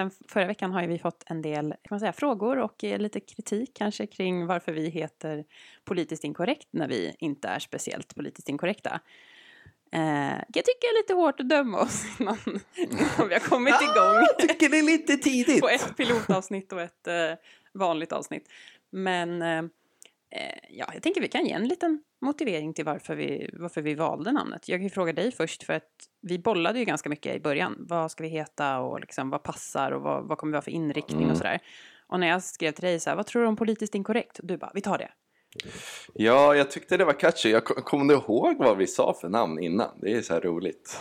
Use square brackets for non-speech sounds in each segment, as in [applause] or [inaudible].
sen förra veckan har vi fått en del kan man säga, frågor och eh, lite kritik kanske kring varför vi heter politiskt inkorrekt när vi inte är speciellt politiskt inkorrekta. Eh, jag tycker det är lite hårt att döma oss [laughs] innan, innan vi har kommit Ah, igång. jag tycker det är lite tidigt. [laughs] på ett pilotavsnitt och ett eh, vanligt avsnitt. Men eh, ja, jag tänker vi kan ge en liten motivering till varför vi, varför vi valde namnet. Jag kan ju fråga dig först för att vi bollade ju ganska mycket i början. Vad ska vi heta och liksom, vad passar och vad, vad kommer vi ha för inriktning Mm. och sådär. Och när jag skrev till dig så här, vad tror du om politiskt inkorrekt? Du bara, vi tar det. Ja, jag tyckte det var catchy. Jag kom- kommer du ihåg vad vi sa för namn innan? Det är så här roligt.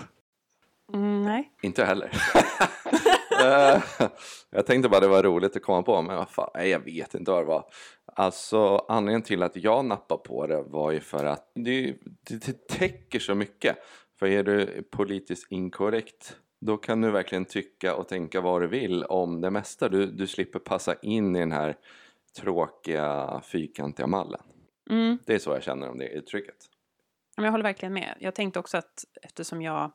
Mm, nej. Inte heller. [laughs] [laughs] Jag tänkte bara det var roligt att komma på, men vad fan, nej, jag vet inte vad det var. Alltså anledningen till att jag nappade på det var ju för att det, det, det täcker så mycket. För är du politiskt inkorrekt då kan du verkligen tycka och tänka vad du vill om det mesta. Du, du slipper passa in i den här tråkiga fyrkantiga mallen. Mm. Det är så jag känner om det uttrycket. Jag håller verkligen med. Jag tänkte också att eftersom jag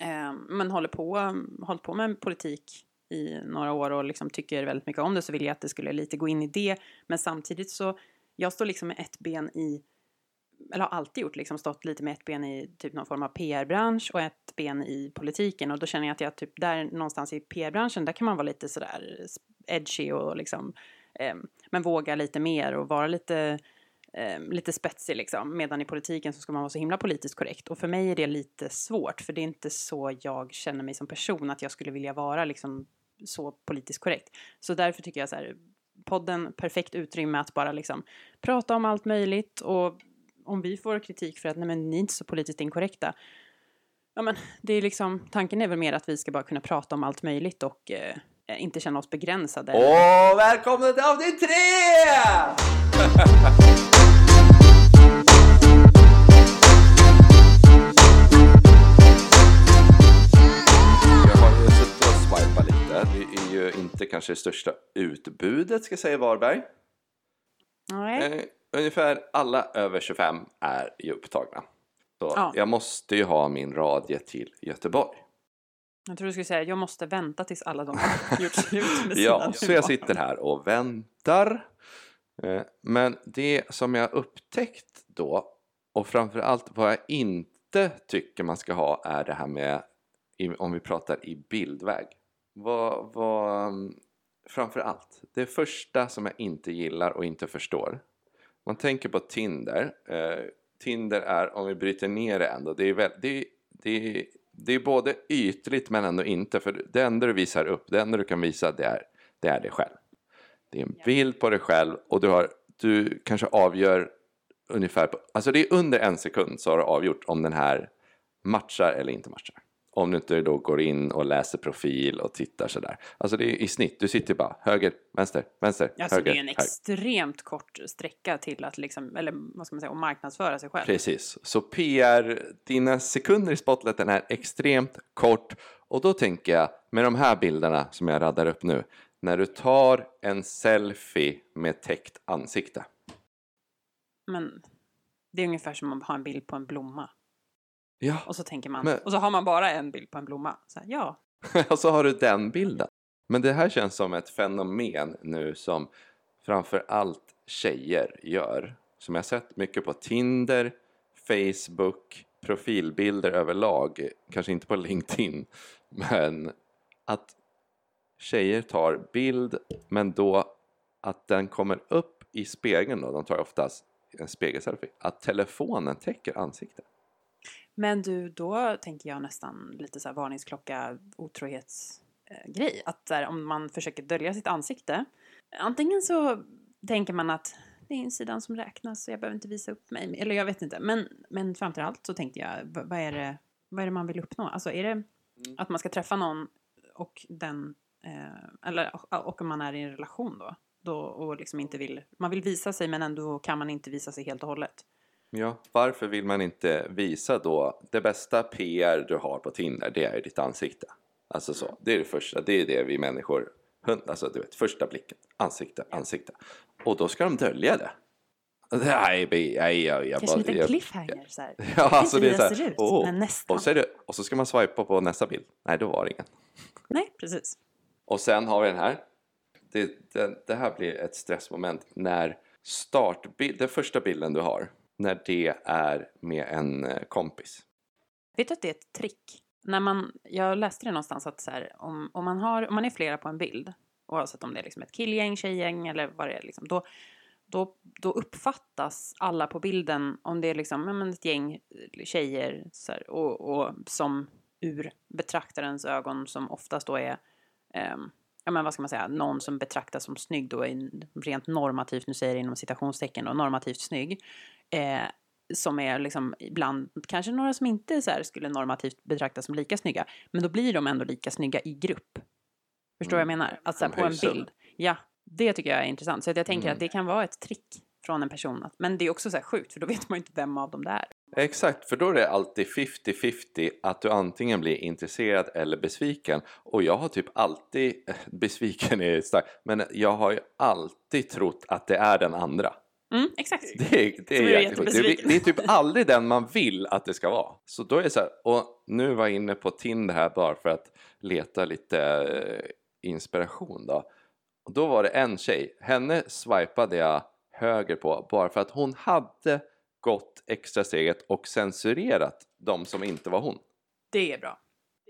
eh, men håller på, hållit på med politik i några år och liksom tycker väldigt mycket om det så vill jag att det skulle lite gå in i det. Men samtidigt så, jag står liksom med ett ben i, eller har alltid gjort, liksom stått lite med ett ben i typ någon form av PR-bransch och ett ben i politiken. Och då känner jag att jag typ där någonstans i PR-branschen, där kan man vara lite sådär edgy och liksom, eh, men våga lite mer och vara lite eh, lite spetsig liksom. Medan i politiken så ska man vara så himla politiskt korrekt. Och för mig är det lite svårt, för det är inte så jag känner mig som person, att jag skulle vilja vara liksom så politiskt korrekt. Så därför tycker jag så här, podden, perfekt utrymme att bara liksom prata om allt möjligt och om vi får kritik för att nej men ni är inte så politiskt inkorrekta. Ja men det är liksom, tanken är väl mer att vi ska bara kunna prata om allt möjligt och eh, inte känna oss begränsade. Åh, välkomna till avsnitt tre! [laughs] inte kanske det största utbudet ska jag säga i Varberg. Eh, ungefär alla över 25 är ju upptagna. Så Ja. jag måste ju ha min radie till Göteborg. Jag tror du skulle säga jag måste vänta tills alla de har [laughs] gjort slut med sina Ja, så jag sitter här och väntar. Eh, Men det som jag upptäckt då, och framförallt vad jag inte tycker man ska ha är det här med, om vi pratar i bildväg. Vad, vad, framförallt, det första som jag inte gillar och inte förstår. Man tänker på Tinder. Eh, Tinder är, om vi bryter ner det ändå, det är, väl, det, det, det är både ytligt men ändå inte. För det enda du visar upp, det enda du kan visa det är, det är dig själv. Det är en bild på dig själv och du, har, du kanske avgör ungefär, på, alltså det är under en sekund så har du avgjort om den här matchar eller inte matchar. Om du inte då går in och läser profil och tittar sådär. Alltså det är i snitt, du sitter bara höger, vänster, vänster, Alltså höger, det är en höger. extremt kort sträcka till att liksom, eller vad ska man säga, att marknadsföra sig själv. Precis, så PR, dina sekunder i spotlighten är extremt kort och då tänker jag med de här bilderna som jag raddar upp nu när du tar en selfie med täckt ansikte. Men det är ungefär som att ha en bild på en blomma. Ja, Och så tänker man, Men- och så har man bara en bild på en blomma. Så här, ja, [laughs] och så har du den bilden. Men det här känns som ett fenomen nu som framför allt tjejer gör. Som jag sett mycket på Tinder, Facebook, profilbilder överlag. Kanske inte på LinkedIn. [laughs] Men att tjejer tar bild men då att den kommer upp i spegeln då. De tar oftast en spegelselfie. Att telefonen täcker ansiktet. Men du, då tänker jag nästan lite så här varningsklocka, otrohetsgrej. Att där, om man försöker dölja sitt ansikte, antingen så tänker man att det är insidan som räknas så jag behöver inte visa upp mig. Eller jag vet inte. Men, men framför allt så tänkte jag, vad är, det, vad är det man vill uppnå? Alltså är det att man ska träffa någon och den, eh, eller och om man är i en relation då, då och liksom inte vill, man vill visa sig men ändå kan man inte visa sig helt och hållet. Ja, varför vill man inte visa då det bästa PR du har på Tinder, det är ditt ansikte. Alltså så, det är det första, det är det vi människor, hund- alltså du vet, första blicken, ansikte, ansikte. Och då ska de dölja det. Nej, nej, jag, jag Kanske bara- liten jag- cliffhanger så här. [laughs] Ja, alltså det är så här, ser ut, åh. men nästan. Och så, det, och så ska man swipa på nästa bild. Nej, då var det ingen. Nej, precis. Och sen har vi den här. Det, det, det här blir ett stressmoment när startbild, den första bilden du har, när det är med en eh, kompis. Vet du att det är ett trick? När man, jag läste det någonstans att så här, om, om, man har, om man är flera på en bild, oavsett om det är liksom ett killgäng, tjejgäng eller vad det är, liksom, då, då, då uppfattas alla på bilden, om det är liksom, ja, men ett gäng eh, tjejer så här, och, och som ur betraktarens ögon som oftast då är um, ja men vad ska man säga, någon som betraktas som snygg då, rent normativt, nu säger jag inom citationstecken då, normativt snygg. Eh, som är liksom ibland kanske några som inte så skulle normativt betraktas som lika snygga. Men då blir de ändå lika snygga i grupp. Förstår mm. vad jag menar? Alltså här, på en bild. Ja, det tycker jag är intressant. Så jag tänker mm. att det kan vara ett trick från en person. Men det är också så här sjukt för då vet man ju inte vem av dem det är. Exakt, för då är det alltid 50-50 att du antingen blir intresserad eller besviken. Och jag har typ alltid, [laughs] besviken är starkt, men jag har ju alltid trott att det är den andra. Mm, exakt. Det är, det är, det, är, det är typ aldrig den man vill att det ska vara. Så då är det så här, och nu var jag inne på Tinder här bara för att leta lite eh, inspiration då. Och då var det en tjej, henne swipade jag höger på bara för att hon hade gått extra steget och censurerat de som inte var hon. Det är bra.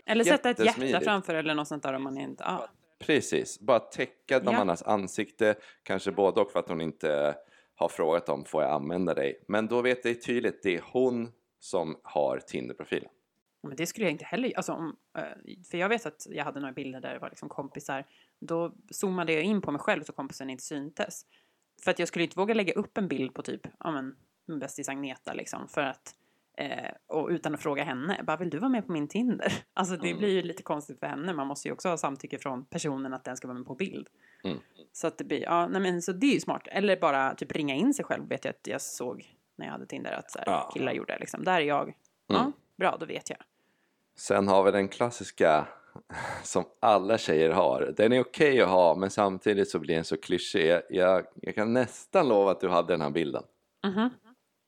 Eller sätta ett hjärta framför eller något sånt där om man inte... Ah. Precis, bara täcka de ja. andras ansikte, kanske både och för att hon inte har frågat om får jag använda dig. Men då vet det tydligt, det är hon som har Tinder-profilen. Men det skulle jag inte heller alltså om, eh, För jag vet att jag hade några bilder där det var liksom kompisar. Då zoomade jag in på mig själv så kompisen inte syntes. För att jag skulle inte våga lägga upp en bild på typ, ja men, bästis Agneta liksom. För att, eh, och utan att fråga henne, bara vill du vara med på min Tinder? [laughs] Alltså det mm. blir ju lite konstigt för henne. Man måste ju också ha samtycke från personen att den ska vara med på bild. Mm. Så att det blir, ja nej men så det är ju smart. Eller bara typ ringa in sig själv vet jag att jag såg när jag hade Tinder att så här, ja. killar gjorde liksom. Där är jag. Mm. Ja, bra, då vet jag. Sen har vi den klassiska [laughs] som alla tjejer har. Den är okej okay att ha men samtidigt så blir den så klyschig. Jag, jag kan nästan lova att du hade den här bilden. Mm -hmm.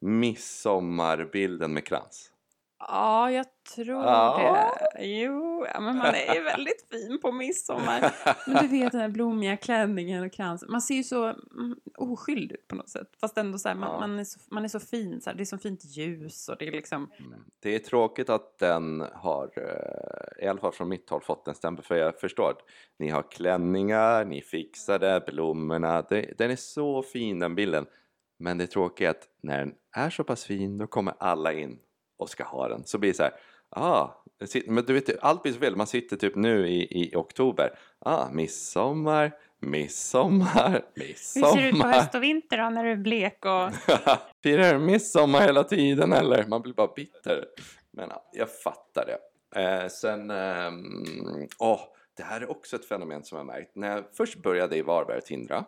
Midsommarbilden med krans. Ja, jag tror ja. det. Jo, ja, men man är ju väldigt fin på midsommar. Men du vet den här blommiga klänningen och kransen. Man ser ju så mm, oskyldig ut på något sätt. Fast ändå så här, man, ja. man, är så, man är så fin. Så här, det är så fint ljus och det är liksom... Mm. Det är tråkigt att den har, eh, i alla fall från mitt håll, fått en stämpel. För jag förstår att ni har klänningar, ni fixar det, blommorna. Det, den är så fin den bilden. Men det tråkiga är att när den är så pass fin, då kommer alla in och ska ha den. Så blir det så här, ah, men du vet, allt blir så fel. Man sitter typ nu i, i oktober, ah, midsommar, midsommar, midsommar. [laughs] Hur ser det ut på höst och vinter då när du är blek och... [laughs] Firar du midsommar hela tiden eller? Man blir bara bitter. Men ja, jag fattar det. Eh, sen, eh, oh, det här är också ett fenomen som jag märkt. När jag först började i Varberg och Tindra,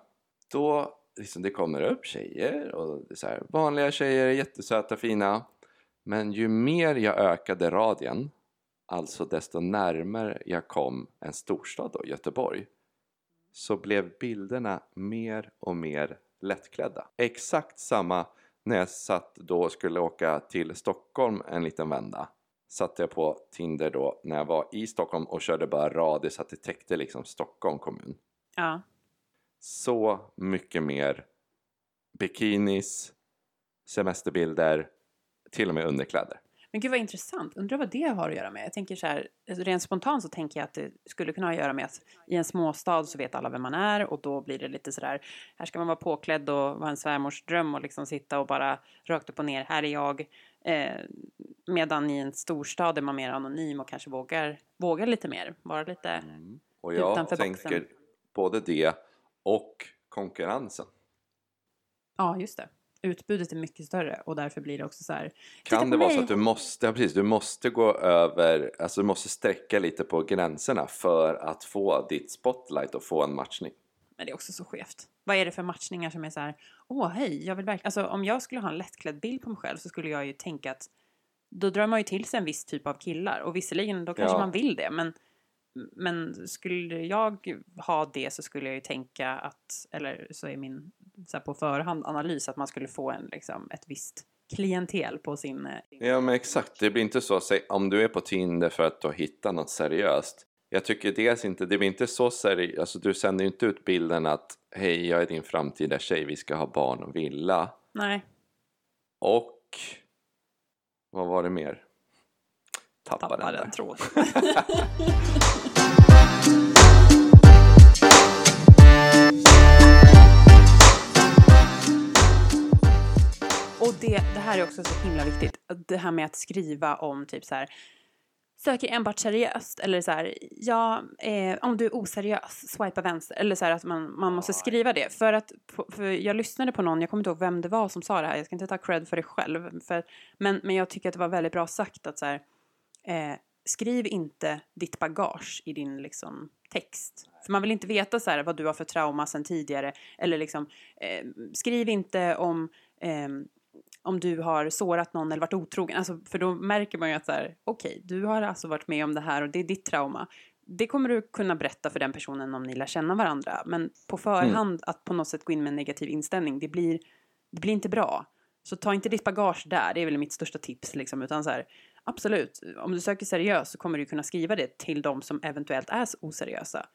då liksom det kommer upp tjejer och det är så här, vanliga tjejer, jättesöta, fina. Men ju mer jag ökade radien, alltså desto närmare jag kom en storstad då, Göteborg, så blev bilderna mer och mer lättklädda. Exakt samma när jag satt då och skulle åka till Stockholm en liten vända satte jag på Tinder då när jag var i Stockholm och körde bara radie så att det täckte liksom Stockholm kommun. Ja. Så mycket mer bikinis, semesterbilder, till och med underkläder. Men gud vad intressant. Undrar vad det har att göra med. Jag tänker så här, alltså rent spontant så tänker jag att det skulle kunna ha att göra med att i en småstad så vet alla vem man är och då blir det lite så där, här ska man vara påklädd och vara en svärmors dröm och liksom sitta och bara rakt upp och ner, här är jag. Eh, medan i en storstad är man mer anonym och kanske vågar, vågar lite mer, vara lite mm. Och jag tänker boxen. både det och konkurrensen. Ja, just det utbudet är mycket större och därför blir det också så här. Kan det vara så att du måste, ja, precis, du måste gå över, alltså du måste sträcka lite på gränserna för att få ditt spotlight och få en matchning? Men det är också så skevt. Vad är det för matchningar som är så här, åh hej, jag vill verkligen, alltså om jag skulle ha en lättklädd bild på mig själv så skulle jag ju tänka att då drar man ju till sig en viss typ av killar och visserligen då kanske ja. man vill det men men skulle jag ha det så skulle jag ju tänka att, eller så är min så här, på förhand analys att man skulle få en, liksom, ett visst klientel på sin... Eh, ja men exakt, det blir inte så, säg, om du är på Tinder för att du har hittat något seriöst jag tycker dels inte, det blir inte så seriöst, alltså du sänder ju inte ut bilden att hej jag är din framtida tjej, vi ska ha barn och villa. Nej, Och vad var det mer? Tappade, tappade den en där. [laughs] [laughs] här är också så himla viktigt. Det här med att skriva om typ så här söker enbart seriöst eller så här ja, eh, om du är oseriös, swipa vänster eller så här att man, man måste skriva det för att för jag lyssnade på någon, jag kommer inte ihåg vem det var som sa det här, jag ska inte ta cred för det själv för, men, men jag tycker att det var väldigt bra sagt att så här eh, skriv inte ditt bagage i din liksom text. För man vill inte veta så här vad du har för trauma sedan tidigare eller liksom eh, skriv inte om ehm, om du har sårat någon eller varit otrogen. Alltså, för då märker man ju att så här, okej, du har alltså varit med om det här och det är ditt trauma. Det kommer du kunna berätta för den personen om ni lär känna varandra. Men på förhand att på något sätt gå in med en negativ inställning, det blir, det blir inte bra. Så ta inte ditt bagage där, det är väl mitt största tips. Liksom, utan så här, absolut, om du söker seriöst så kommer du kunna skriva det till de som eventuellt är oseriösa.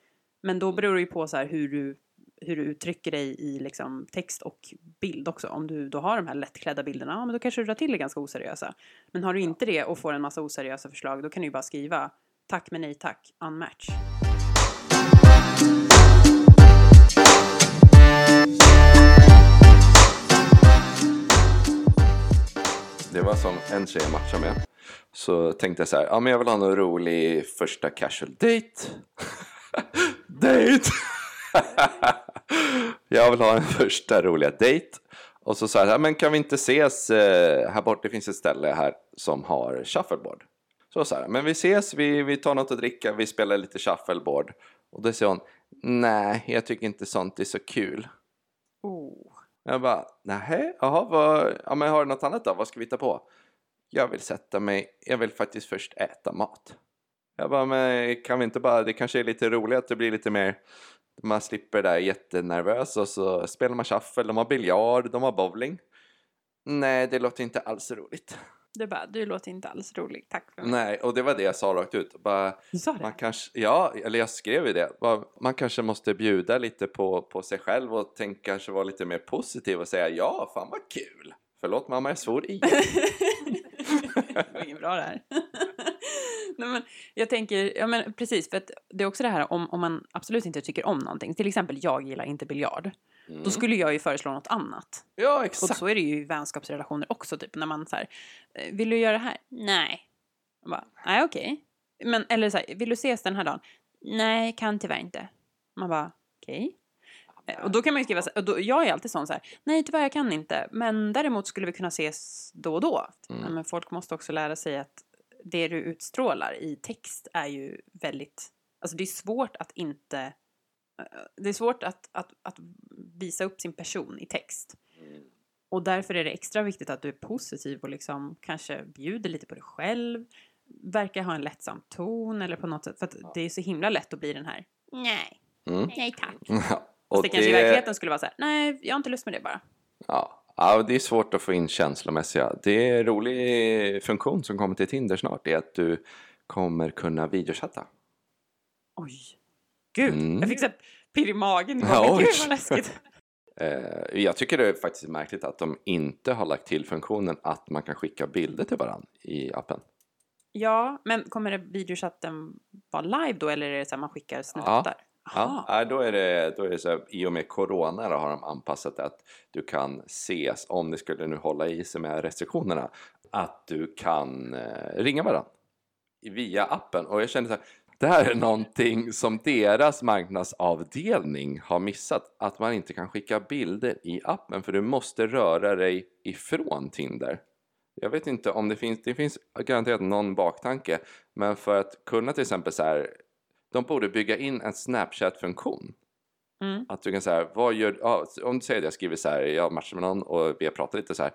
Men då beror det ju på så här hur du, hur du uttrycker dig i liksom text och bild också. Om du då har de här lättklädda bilderna, ja men då kanske du drar till det ganska oseriösa. Men har du inte det och får en massa oseriösa förslag, då kan du ju bara skriva tack men nej tack, unmatch. Det var som en tjej jag matchade med. Så tänkte jag så här, ja men jag vill ha någon rolig första casual date. [laughs] date! [laughs] jag vill ha en första roliga date. Och så sa jag, ja, men kan vi inte ses eh, här borta? Det finns ett ställe här som har shuffleboard. Så sa jag, men vi ses, vi, vi tar något att dricka, vi spelar lite shuffleboard. Och då säger hon, nej, jag tycker inte sånt är så kul. Oh. Jag bara, nej, jaha, vad, ja men har du något annat då? Vad ska vi ta på? Jag vill sätta mig, jag vill faktiskt först äta mat. Jag bara, men kan vi inte bara, det kanske är lite roligt att det blir lite mer, man slipper det där jättenervös och så spelar man shuffle, de har biljard, de har bowling. Nej, det låter inte alls roligt. Du bara, du låter inte alls rolig, tack för mig. Nej, och det var det jag sa rakt ut. Bara, Du sa det? man kanske, ja, eller jag skrev ju det. Bara, Man kanske måste bjuda lite på, på sig själv och tänka kanske vara lite mer positiv och säga ja, fan vad kul. Förlåt mamma, jag svor igen. [laughs] det var inget bra det här. [laughs] Nej, men jag tänker, ja men precis, för att det är också det här om, om man absolut inte tycker om någonting. Till exempel, jag gillar inte biljard. Då skulle jag ju föreslå något annat. Ja, Och exakt. så är det ju i vänskapsrelationer också, typ när man så här, eh, vill du göra det här? Nej. Bara, nej okej. Men, eller så här, vill du ses den här dagen? Nej, kan tyvärr inte. Man bara, okej. Eh, Och då kan man ju skriva och då, jag är alltid sån så här, nej tyvärr jag kan inte, men däremot skulle vi kunna ses då och då. Ja, men folk måste också lära sig att det du utstrålar i text är ju väldigt, alltså det är svårt att inte, eh, det är svårt att, att, att visa upp sin person i text. Och därför är det extra viktigt att du är positiv och liksom kanske bjuder lite på dig själv, verkar ha en lättsam ton eller på något sätt, för att det är så himla lätt att bli den här, nej, Mm. nej tack. [laughs] Ja, Och och det kanske i verkligheten skulle vara så här, nej, jag har inte lust med det bara. Ja, ja, det är svårt att få in känslomässiga. Det är en rolig funktion som kommer till Tinder snart. Det är att du kommer kunna videochatta. Oj, gud, Mm. jag fick så pirr i magen. Ja, gud vad läskigt. [laughs] Eh, jag tycker det är faktiskt märkligt att de inte har lagt till funktionen att man kan skicka bilder till varandra i appen. Ja, men kommer videochatten vara live då eller är det så här man skickar snuttar? Ja, Ja, då är det, då är det så här, i och med corona då har de anpassat att du kan ses, om det skulle nu hålla i sig med restriktionerna, att du kan eh, ringa varandra via appen. Och jag kände så här, det här är någonting som deras marknadsavdelning har missat, att man inte kan skicka bilder i appen för du måste röra dig ifrån Tinder. Jag vet inte om det finns, det finns garanterat någon baktanke, men för att kunna till exempel så här, de borde bygga in en Snapchat-funktion. Mm. Att du kan säga, vad gör, ja, om du säger att jag skriver så här, jag matchar med någon och vi har pratat lite så här,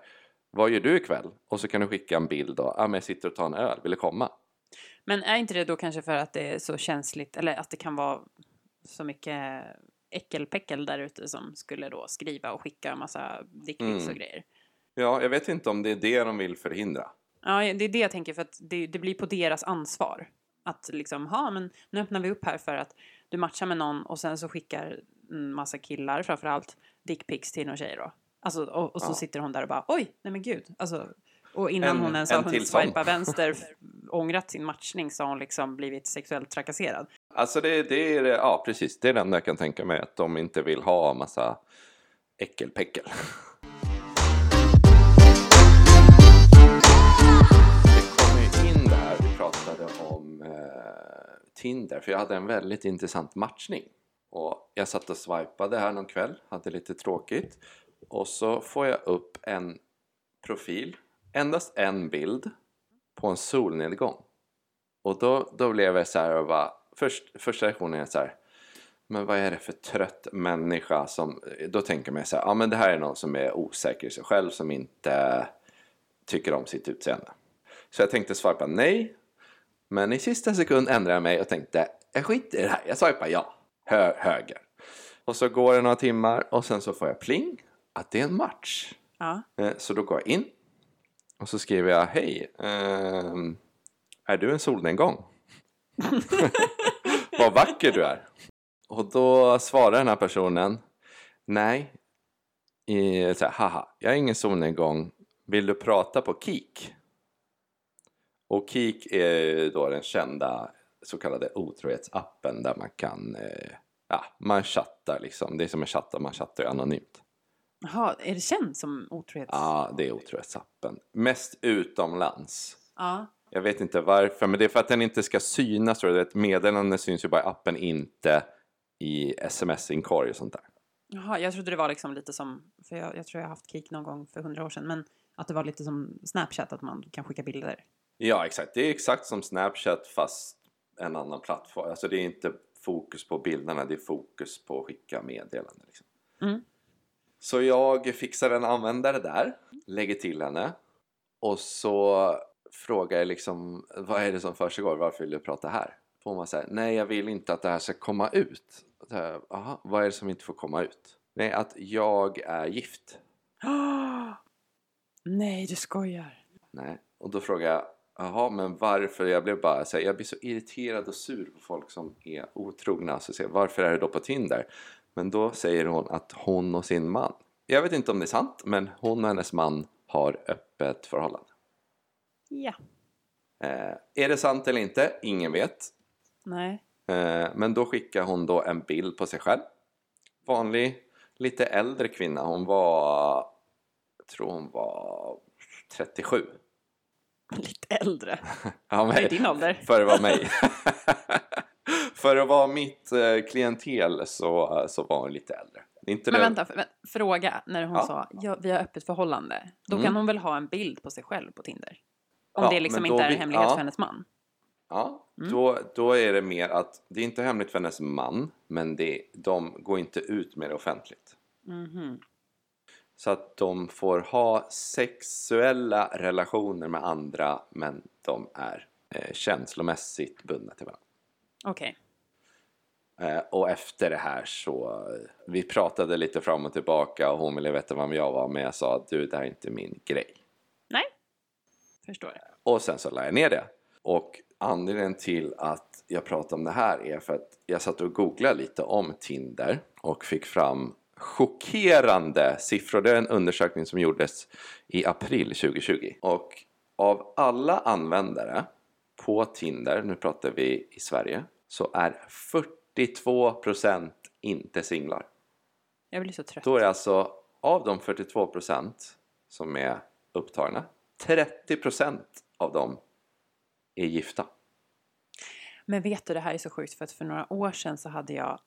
vad gör du ikväll? Och så kan du skicka en bild då, ja men jag sitter och tar en öl, vill du komma? Men är inte det då kanske för att det är så känsligt eller att det kan vara så mycket äckelpäckel där ute som skulle då skriva och skicka en massa dickpics Mm. och grejer? Ja, jag vet inte om det är det de vill förhindra. Ja, det är det jag tänker för att det, det blir på deras ansvar. Att liksom, ha men nu öppnar vi upp här för att du matchar med någon och sen så skickar en massa killar framförallt dickpics till någon tjej då. Alltså, och, och så Ja. sitter hon där och bara oj, nej men gud. Alltså, och innan En- hon ens en har hunnit swipa [laughs] vänster, ångrat sin matchning så har hon liksom blivit sexuellt trakasserad. Alltså det, det är, ja precis, det är det enda jag kan tänka mig att de inte vill ha massa äckelpäckel. [laughs] Tinder, för jag hade en väldigt intressant matchning. Och jag satt och swipade här någon kväll, hade lite tråkigt. Och så får jag upp en profil, endast en bild på en solnedgång. Och då, då blev jag så här och bara, först, första reaktionen är så här, men vad är det för trött människa som, då tänker man så här, ja men det här är någon som är osäker i sig själv som inte tycker om sitt utseende. Så jag tänkte swipa nej, men i sista sekund ändrade jag mig och tänkte, jag skiter i det här, jag swipar ja, Hö, höger. Och så går det några timmar och sen så får jag pling, att det är en match. Ja. Eh, Så då går jag in och så skriver jag Hej, ehm, är du en solnedgång? [laughs] Vad vacker du är. Och då svarar den här personen Nej, i, så här, haha, jag är ingen solnedgång. Vill du prata på Kik? Och Kik är då den kända så kallade otrohetsappen där man kan, eh, ja, man chattar liksom. Det är som en chatt, man chattar ju anonymt. Jaha, är det känt som otrohets... Ja, det är otrohetsappen. Mest utomlands. Ja. Jag vet inte varför, men det är för att den inte ska synas. tror jag. Ett meddelande syns ju bara i appen, inte i sms-inkorg och sånt där. Jaha, jag trodde det var liksom lite som, för jag, jag tror jag har haft Kik någon gång för hundra år sedan, men att det var lite som Snapchat, att man kan skicka bilder. Ja, exakt. Det är exakt som Snapchat fast en annan plattform. Alltså det är inte fokus på bilderna, det är fokus på att skicka meddelanden. Liksom. Mm. Så jag fixar en användare där, lägger till henne och så frågar jag liksom vad är det som försiggår, varför vill du prata här? Får man säga nej jag vill inte att det här ska komma ut. Här, Aha, vad är det som inte får komma ut? Nej, att jag är gift. [gasps] Nej, du skojar. Nej. Och då frågar jag, jaha men varför? Jag blev bara så här, jag blir så irriterad och sur på folk som är otrogna. Så säger varför är det då på Tinder? Men då säger hon att hon och sin man, jag vet inte om det är sant, men hon och hennes man har öppet förhållande. Ja. Eh, är det sant eller inte? Ingen vet. Nej. Eh, men då skickar hon då en bild på sig själv. Vanlig, lite äldre kvinna. Hon var, jag tror hon var 37. Lite äldre. [laughs] Ja, Vad är din ålder? För att vara mig. [laughs] för att vara mitt eh, klientel så, så var hon lite äldre. Det Inte Men det- vänta, för, fråga när hon Ja. sa ja, vi har öppet förhållande. Då Mm. kan hon väl ha en bild på sig själv på Tinder? Om Ja, det liksom men inte är en vi- hemlighet ja. för hennes man. Ja, Mm. då, då är det mer att det är inte hemligt för hennes man, men det, de går inte ut med det offentligt. Mhm. Så att de får ha sexuella relationer med andra, men de är eh, känslomässigt bundna till varandra. Okej. Eh, och efter det här så, eh, vi pratade lite fram och tillbaka och hon ville veta vem jag var, men jag sa att du, det här är inte min grej. Nej. Förstår. Och sen så la jag ner det. Och anledningen till att jag pratar om det här är för att jag satt och googlade lite om Tinder och fick fram chockerande siffror. Det är en undersökning som gjordes i april 2020. Och av alla användare på Tinder, nu pratar vi i Sverige, så är 42% inte singlar. Jag blir så trött. Då är det alltså av de 42% som är upptagna, 30% av dem är gifta. Men vet du, det här är så sjukt för att för några år sedan så hade jag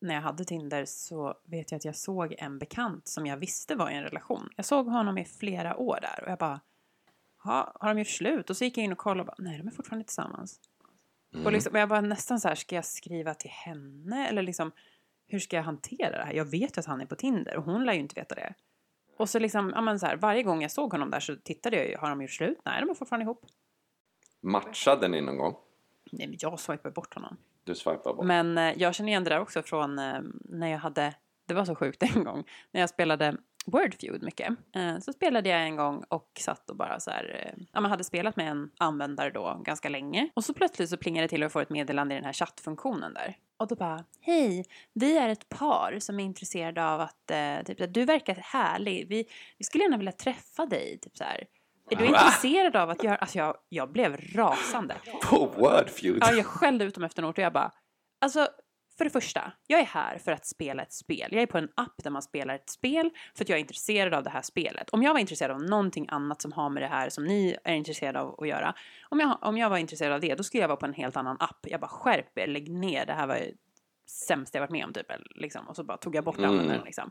när jag hade Tinder så vet jag att jag såg en bekant som jag visste var i en relation. Jag såg honom i flera år där och jag bara ha, har de gjort slut? Och så gick jag in och kollade och bara, nej de är fortfarande tillsammans. Mm. Och liksom, jag var nästan så här, ska jag skriva till henne? Eller liksom, hur ska jag hantera det här? Jag vet ju att han är på Tinder och hon lär ju inte veta det. Och så liksom, ja men så här, varje gång jag såg honom där så tittade jag ju, har de gjort slut? Nej, de är fortfarande ihop. Matchade ni någon gång? Nej, men jag swipade bort honom. Du swipar bort. Men eh, jag känner igen det där också från eh, när jag hade, det var så sjukt [laughs] en gång, när jag spelade Wordfeud mycket. Eh, så spelade jag en gång och satt och bara så här, eh, ja man hade spelat med en användare då ganska länge. Och så plötsligt så plingade det till och jag får ett meddelande i den här chattfunktionen där. Och då bara, hej, vi är ett par som är intresserade av att, eh, typ, du verkar härlig, vi, vi skulle gärna vilja träffa dig, typ så här. Är du intresserad av att göra, alltså jag, jag blev rasande. På Wordfeud? Ja, jag skällde ut dem efter något och jag bara, alltså för det första, jag är här för att spela ett spel. Jag är på en app där man spelar ett spel för att jag är intresserad av det här spelet. Om jag var intresserad av någonting annat som har med det här som ni är intresserade av att göra. Om jag, om jag var intresserad av det, då skulle jag vara på en helt annan app. Jag bara skärp er, lägg ner, det här var ju sämst jag varit med om typ. Liksom. Och så bara tog jag bort Mm. användaren liksom.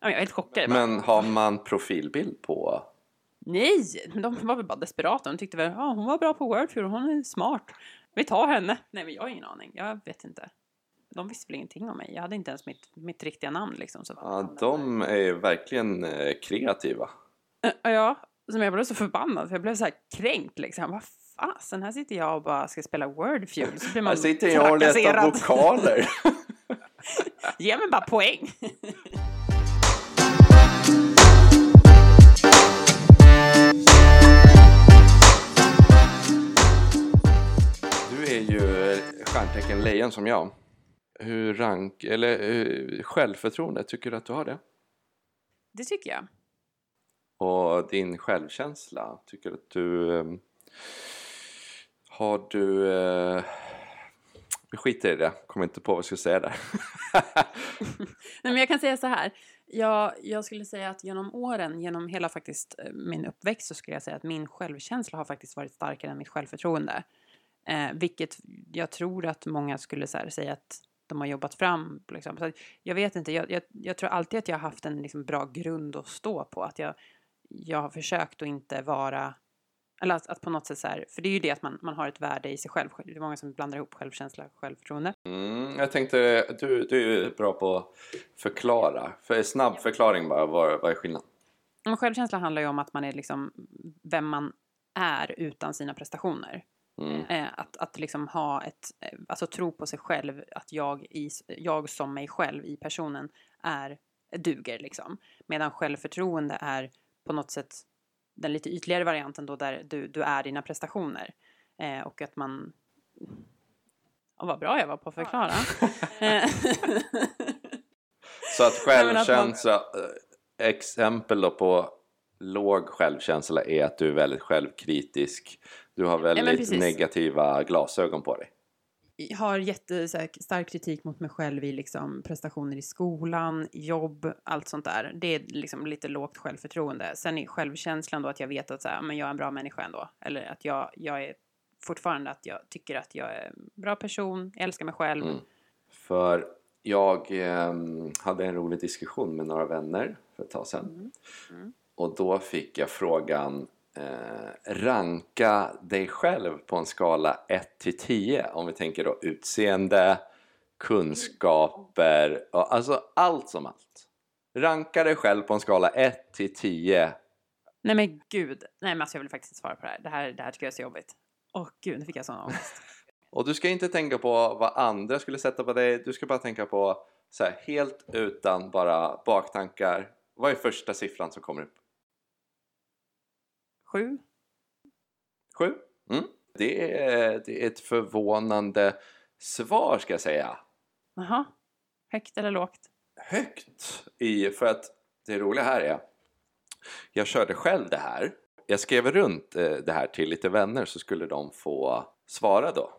Jag är helt chockad. Men har man profilbild på? Nej, men de var väl bara desperata. De tyckte väl, ja hon var bra på Wordfeud, hon är smart. Vi tar henne. Nej men jag har ingen aning, jag vet inte. De visste väl ingenting om mig. Jag hade inte ens mitt, mitt riktiga namn liksom. Så. Ja, de är verkligen eh, kreativa. Äh, ja, som jag blev så förbannad för jag blev så här kränkt liksom. Vad fasen, här sitter jag och bara ska spela Wordfeud. Så blir man Här sitter jag och letar vokaler. [laughs] Ge mig bara poäng. [laughs] stjärntecken lejon som jag. Hur rank, eller eh, självförtroende, tycker du att du har det? Det tycker jag. Och din självkänsla, tycker du att du... eh, har du... Eh, vi skiter i det, kommer inte på vad jag ska säga där. [laughs] Nej, men jag kan säga så här. Jag, jag skulle säga att genom åren, genom hela faktiskt eh, min uppväxt så skulle jag säga att min självkänsla har faktiskt varit starkare än mitt självförtroende. Eh, vilket jag tror att många skulle här, säga att de har jobbat fram. Liksom. Så jag vet inte, jag, jag, jag tror alltid att jag har haft en liksom, bra grund att stå på. Att jag, jag har försökt att inte vara eller att, att på något sätt så här, för det är ju det att man, man har ett värde i sig själv. Det är många som blandar ihop självkänsla och självförtroende. Mm, jag tänkte, du, du är bra på att förklara. För snabb förklaring bara, vad, vad är skillnaden? Självkänsla handlar ju om att man är liksom vem man är utan sina prestationer. Mm. Eh, att, att liksom ha ett, eh, alltså tro på sig själv, att jag, i, jag som mig själv i personen är, duger liksom. Medan självförtroende är på något sätt den lite ytligare varianten då där du, du är dina prestationer. Eh, och att man... Oh, vad bra jag var på att förklara. Eh, [laughs] Så att [laughs] självkänsla, eh, exempel då på låg självkänsla är att du är väldigt självkritisk. Du har väldigt precis. negativa glasögon på dig. Jag har jättestark kritik mot mig själv i liksom prestationer i skolan, jobb, allt sånt där. Det är liksom lite lågt självförtroende. Sen är självkänslan då att jag vet att så här, men jag är en bra människa ändå. Eller att jag, jag är fortfarande att jag tycker att jag är en bra person, jag älskar mig själv. Mm. För jag eh, hade en rolig diskussion med några vänner för ett tag sedan. Mm. Och då fick jag frågan eh, ranka dig själv på en skala 1 till 10 om vi tänker då utseende, kunskaper, och, alltså allt som allt. Ranka dig själv på en skala 1 till 10. Nej men gud, nej men alltså jag vill faktiskt inte svara på det här. Det här, det här tycker jag är så jobbigt. Åh gud, nu fick jag sån ångest. [laughs] Och du ska inte tänka på vad andra skulle sätta på dig, du ska bara tänka på så här, helt utan bara baktankar. Vad är första siffran som kommer upp? Sju? Sju? Mm. Det, är, det är ett förvånande svar ska jag säga. Jaha. Högt eller lågt? Högt i, för att det roliga här är jag körde själv det här. Jag skrev runt eh, det här till lite vänner så skulle de få svara då.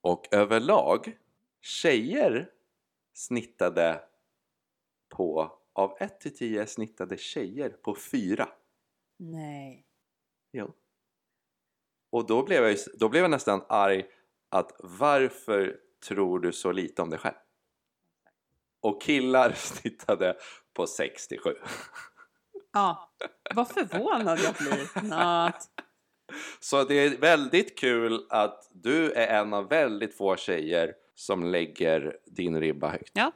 Och överlag, tjejer snittade på, av 1 till 10 snittade tjejer på 4. Nej. Jo. Och då blev, jag, då blev jag nästan arg att varför tror du så lite om dig själv? Och killar [laughs] snittade på 67. Ja, vad förvånad jag blir. Något. Så det är väldigt kul att du är en av väldigt få tjejer som lägger din ribba högt. Ja.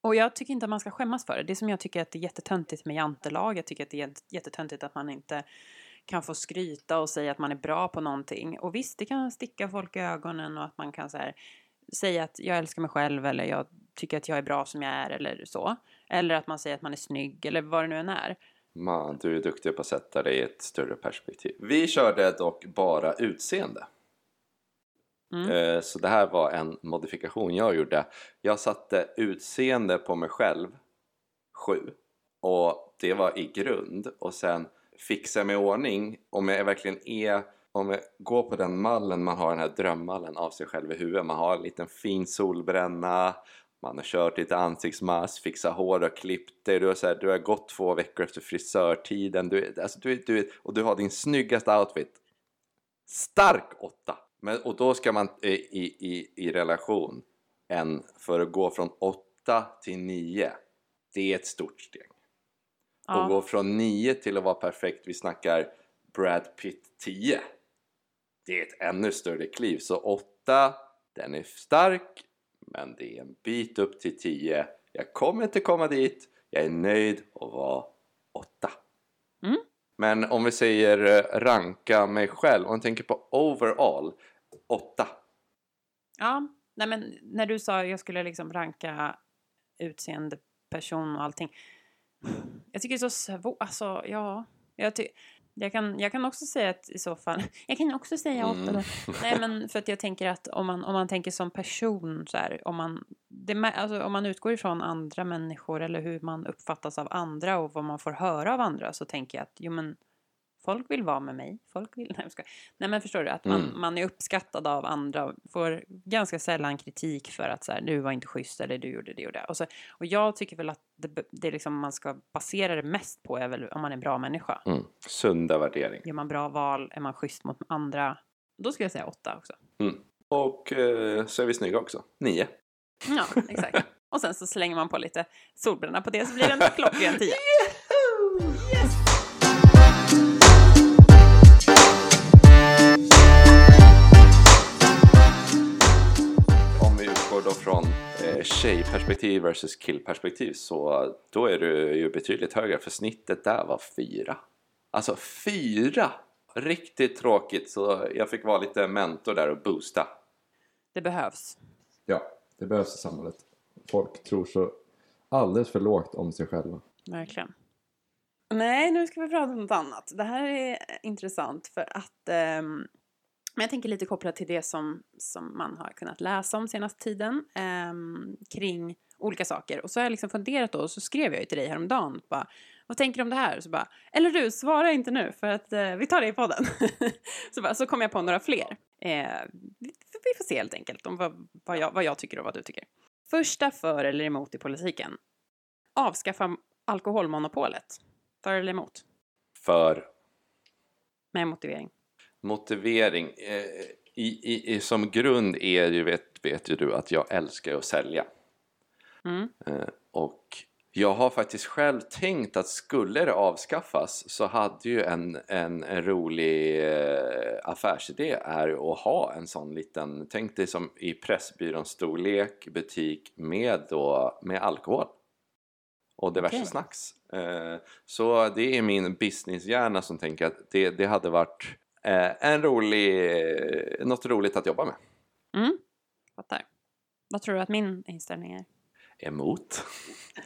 Och jag tycker inte att man ska skämmas för det. Det som jag tycker att det är jättetöntigt med jantelag. Jag tycker att det är jättetöntigt att man inte kan få skryta och säga att man är bra på någonting. Och visst, det kan sticka folk i ögonen och att man kan så här säga att jag älskar mig själv eller jag tycker att jag är bra som jag är eller så. Eller att man säger att man är snygg eller vad det nu än är. Man, du är duktig på att sätta det i ett större perspektiv. Vi körde dock bara utseende. Mm. Eh, Så det här var en modifikation jag gjorde. Jag satte utseende på mig själv 7 och det var i grund och sen fixa mig i ordning om jag verkligen är om jag går på den mallen man har den här drömmallen av sig själv i huvudet. Man har en liten fin solbränna man har kört lite ansiktsmask, fixat hår och klippt dig. Du har, så här, du har gått två veckor efter frisörtiden. Du, alltså, du, du, och du har din snyggaste outfit. Stark åtta. Men, och då ska man i, i, i, i relation en för att gå från åtta till nio, det är ett stort steg och Ja. gå från 9 till att vara perfekt vi snackar Brad Pitt 10 det är ett ännu större kliv så 8 den är stark men det är en bit upp till 10 jag kommer inte komma dit jag är nöjd att vara 8 Mm. men om vi säger eh, ranka mig själv om jag tänker på overall 8 Ja, nej men när du sa jag skulle liksom ranka utseende, person och allting. Jag tycker det är så svårt, alltså ja. Jag, ty- jag, kan, jag kan också säga att i så fall, [laughs] jag kan också säga åtta Mm. då. Nej men för att jag tänker att om man, om man tänker som person så här, om man, det, alltså, om man utgår ifrån andra människor eller hur man uppfattas av andra och vad man får höra av andra så tänker jag att jo men folk vill vara med mig, folk vill, [laughs] nej. Nej men förstår du, att man, Mm. man är uppskattad av andra, får ganska sällan kritik för att så här, du var inte schysst eller du gjorde det och det. Och, så, och jag tycker väl att det, det liksom man ska basera det mest på är väl om man är en bra människa. mm. sunda värderingar Gör man bra val, är man schysst mot andra. Då skulle jag säga åtta också. och eh, så är vi snygga också 9 Ja, exakt. [laughs] Och sen så slänger man på lite solbränna på det så blir det en klockren tia. om då från eh, tjejperspektiv versus killperspektiv så då är du ju betydligt högre för snittet där var fyra. Alltså fyra! Riktigt tråkigt så jag fick vara lite mentor där och boosta. Det behövs. Ja, det behövs i samhället. Folk tror så alldeles för lågt om sig själva. Verkligen. Nej, nu ska vi prata om något annat. Det här är intressant för att ehm, men jag tänker lite kopplat till det som, som man har kunnat läsa om senaste tiden ehm, kring olika saker. Och så har jag liksom funderat då och så skrev jag ju till dig häromdagen. Bara, vad tänker du om det här? Så bara, eller du, svara inte nu för att eh, vi tar det i podden. [laughs] så, bara, så kom jag på några fler. Eh, vi, vi får se helt enkelt om vad, vad, jag, vad jag tycker och vad du tycker. Första för eller emot i politiken. Avskaffa alkoholmonopolet. För eller emot? För Med motivering. Motivering. Eh, i, i, i, som grund är ju, vet, vet ju du att jag älskar att sälja. Mm. Eh, och jag har faktiskt själv tänkt att skulle det avskaffas så hade ju en, en, en rolig eh, affärsidé är att ha en sån liten, tänk dig som i Pressbyråns storlek butik med, då, med alkohol och diverse Okej. snacks. Eh, så det är min businesshjärna som tänker att det, det hade varit en rolig, eh, något roligt att jobba med. Mm. Fattar. Vad tror du att min inställning är? Emot.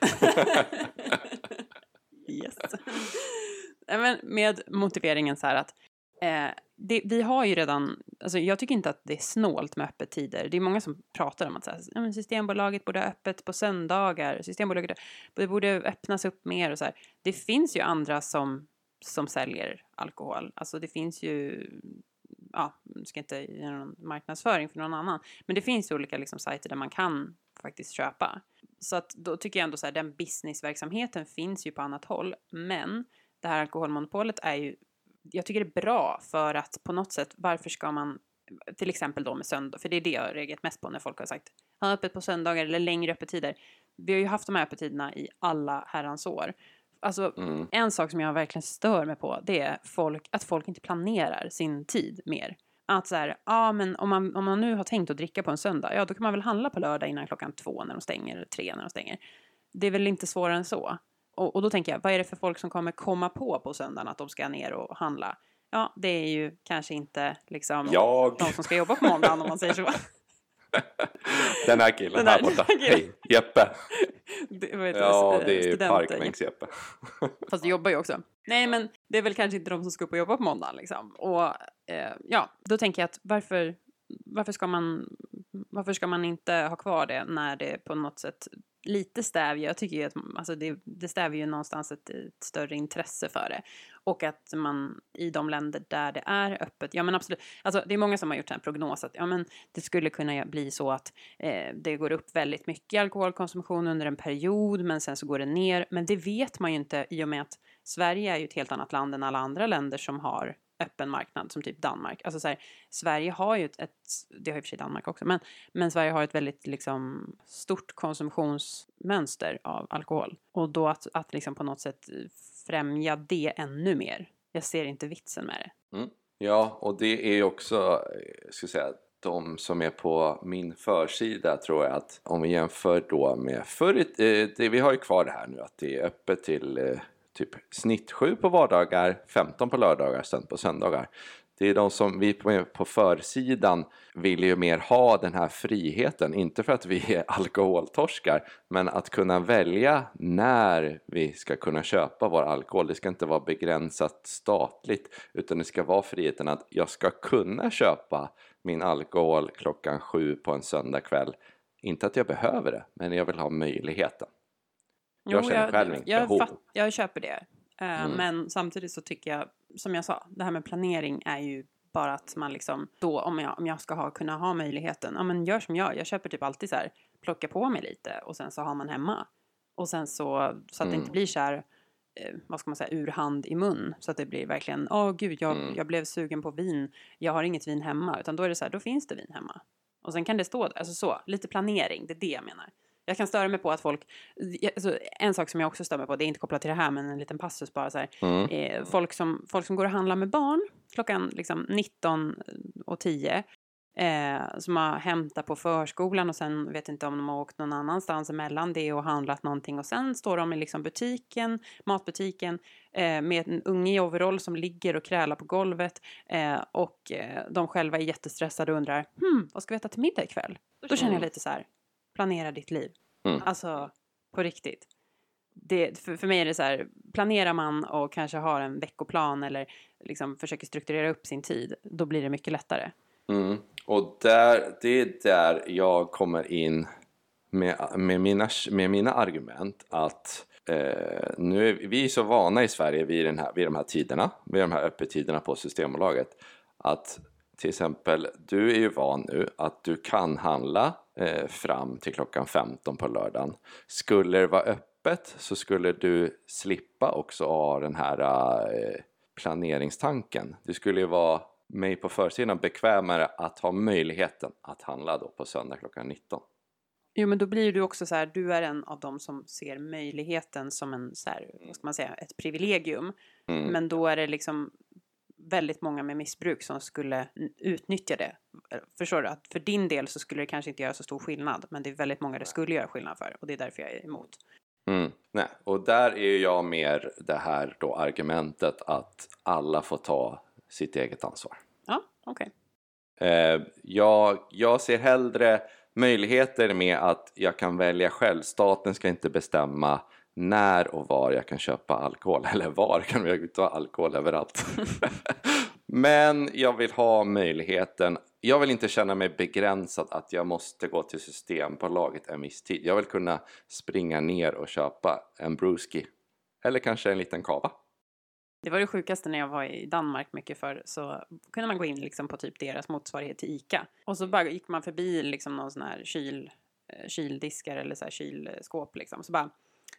[laughs] yes. Men med motiveringen så här att eh, det, vi har ju redan, alltså jag tycker inte att det är snålt med öppettider. Det är många som pratar om att så här, "Ja, men Systembolaget borde ha öppet på söndagar, Systembolaget det borde öppnas upp mer och så här. Det finns ju andra som, som säljer alkohol. Alltså det finns ju, ja, jag ska inte göra någon marknadsföring för någon annan, men det finns ju olika liksom, sajter där man kan faktiskt köpa. Så att då tycker jag ändå så här, den businessverksamheten finns ju på annat håll, men det här alkoholmonopolet är ju, jag tycker det är bra för att på något sätt, varför ska man, till exempel då med söndag, för det är det jag har reagerat mest på när folk har sagt, ha öppet på söndagar eller längre öppettider. Vi har ju haft de här öppettiderna i alla herrans år. Alltså, Mm. en sak som jag verkligen stör mig på, det är folk, att folk inte planerar sin tid mer. Att så här, ja men om man, om man nu har tänkt att dricka på en söndag, ja då kan man väl handla på lördag innan klockan två när de stänger, eller tre när de stänger. Det är väl inte svårare än så. Och, och då tänker jag, vad är det för folk som kommer komma på på söndagen att de ska ner och handla? Ja, det är ju kanske inte liksom Jag. de som ska jobba på måndagen om man säger så. [laughs] Den här killen Den här här borta. killen. Hej, Jeppe. Det, vad heter Ja, det? det är. Parkbänks-Jeppe. Fast du jobbar ju också. Nej, men det är väl kanske inte de som ska upp och jobba på måndagen liksom. Och eh, ja, då tänker jag att varför, varför ska man, varför ska man inte ha kvar det när det på något sätt lite stävjer, jag tycker ju att alltså det, det stävjer ju någonstans ett, ett större intresse för det. Och att man i de länder där det är öppet, ja men absolut, alltså det är många som har gjort en prognos att ja men det skulle kunna bli så att eh, det går upp väldigt mycket alkoholkonsumtion under en period men sen så går det ner. Men det vet man ju inte i och med att Sverige är ju ett helt annat land än alla andra länder som har öppen marknad som typ Danmark. Alltså så här, Sverige har ju ett, ett, det har i och för sig Danmark också, men, men Sverige har ett väldigt liksom stort konsumtionsmönster av alkohol. Och då att, att liksom på något sätt främja det ännu mer. Jag ser inte vitsen med det. Mm. Ja, och det är ju också, eh, ska jag säga, de som är på min försida tror jag att om vi jämför då med förr, eh, det, vi har ju kvar det här nu att det är öppet till eh, typ snitt 7 på vardagar, 15 på lördagar, sen på söndagar. Det är de som vi på, försidan vill ju mer ha den här friheten, inte för att vi är alkoholtorskar, men att kunna välja när vi ska kunna köpa vår alkohol. Det ska inte vara begränsat statligt, utan det ska vara friheten att jag ska kunna köpa min alkohol klockan sju på en söndagkväll. Inte att jag behöver det, men jag vill ha möjligheten. Jag känner själv inget jag, behov. jag köper det. Eh, Mm. Men samtidigt så tycker jag, som jag sa, det här med planering är ju bara att man liksom då, om jag, om jag ska ha, kunna ha möjligheten, ja men gör som jag, jag köper typ alltid så här, plocka på mig lite och sen så har man hemma. Och sen så, så att det Mm. inte blir så här, eh, vad ska man säga, ur hand i mun. Så att det blir verkligen, åh gud, jag, Mm. jag blev sugen på vin, jag har inget vin hemma. Utan då är det så här, då finns det vin hemma. Och sen kan det stå alltså så, lite planering, det är det jag menar. Jag kan störa mig på att folk, alltså, en sak som jag också stör mig på, det är inte kopplat till det här men en liten passus bara så här. Mm. Eh, folk, som, folk som går och handlar med barn klockan liksom 19 och 10. Eh, som har hämtat på förskolan och sen vet inte om de har åkt någon annanstans emellan det och handlat någonting och sen står de i liksom butiken, matbutiken eh, med en unge i overall som ligger och krälar på golvet eh, och eh, de själva är jättestressade och undrar hmm, vad ska vi äta till middag ikväll? Då känner jag Mm. lite så här, planera ditt liv. Mm. Alltså på riktigt. Det, för, för mig är det så här, planerar man och kanske har en veckoplan eller liksom försöker strukturera upp sin tid, då blir det mycket lättare. Mm. Och där, det är där jag kommer in med, med, mina, med mina argument att eh, nu är vi så vana i Sverige vid, den här, vid de här tiderna, vid de här öppettiderna på Systembolaget att till exempel, du är ju van nu att du kan handla eh, fram till klockan 15 på lördagen. Skulle det vara öppet så skulle du slippa också ha den här eh, planeringstanken. Det skulle ju vara mig på försidan bekvämare att ha möjligheten att handla då på söndag klockan 19. Jo, men då blir du också så här, du är en av dem som ser möjligheten som en, så här, vad ska man säga, ett privilegium. Mm. Men då är det liksom väldigt många med missbruk som skulle utnyttja det. Förstår du? Att för din del så skulle det kanske inte göra så stor skillnad, men det är väldigt många det skulle göra skillnad för och det är därför jag är emot. Mm, nej. Och där är jag mer det här då argumentet att alla får ta sitt eget ansvar. Ja, okej. Eh, jag, jag ser hellre möjligheter med att jag kan välja själv. Staten ska inte bestämma när och var jag kan köpa alkohol. [laughs] Eller var kan jag ta alkohol överallt. [laughs] Men jag vill ha möjligheten. Jag vill inte känna mig begränsad att jag måste gå till Systembolaget en viss tid. Jag vill kunna springa ner och köpa en brewski. Eller kanske en liten kava. Det var det sjukaste när jag var i Danmark mycket förr så kunde man gå in liksom på typ deras motsvarighet till ICA. Och så bara gick man förbi liksom någon sån här kyl, eh, kyldiskar eller så här kylskåp liksom. Så bara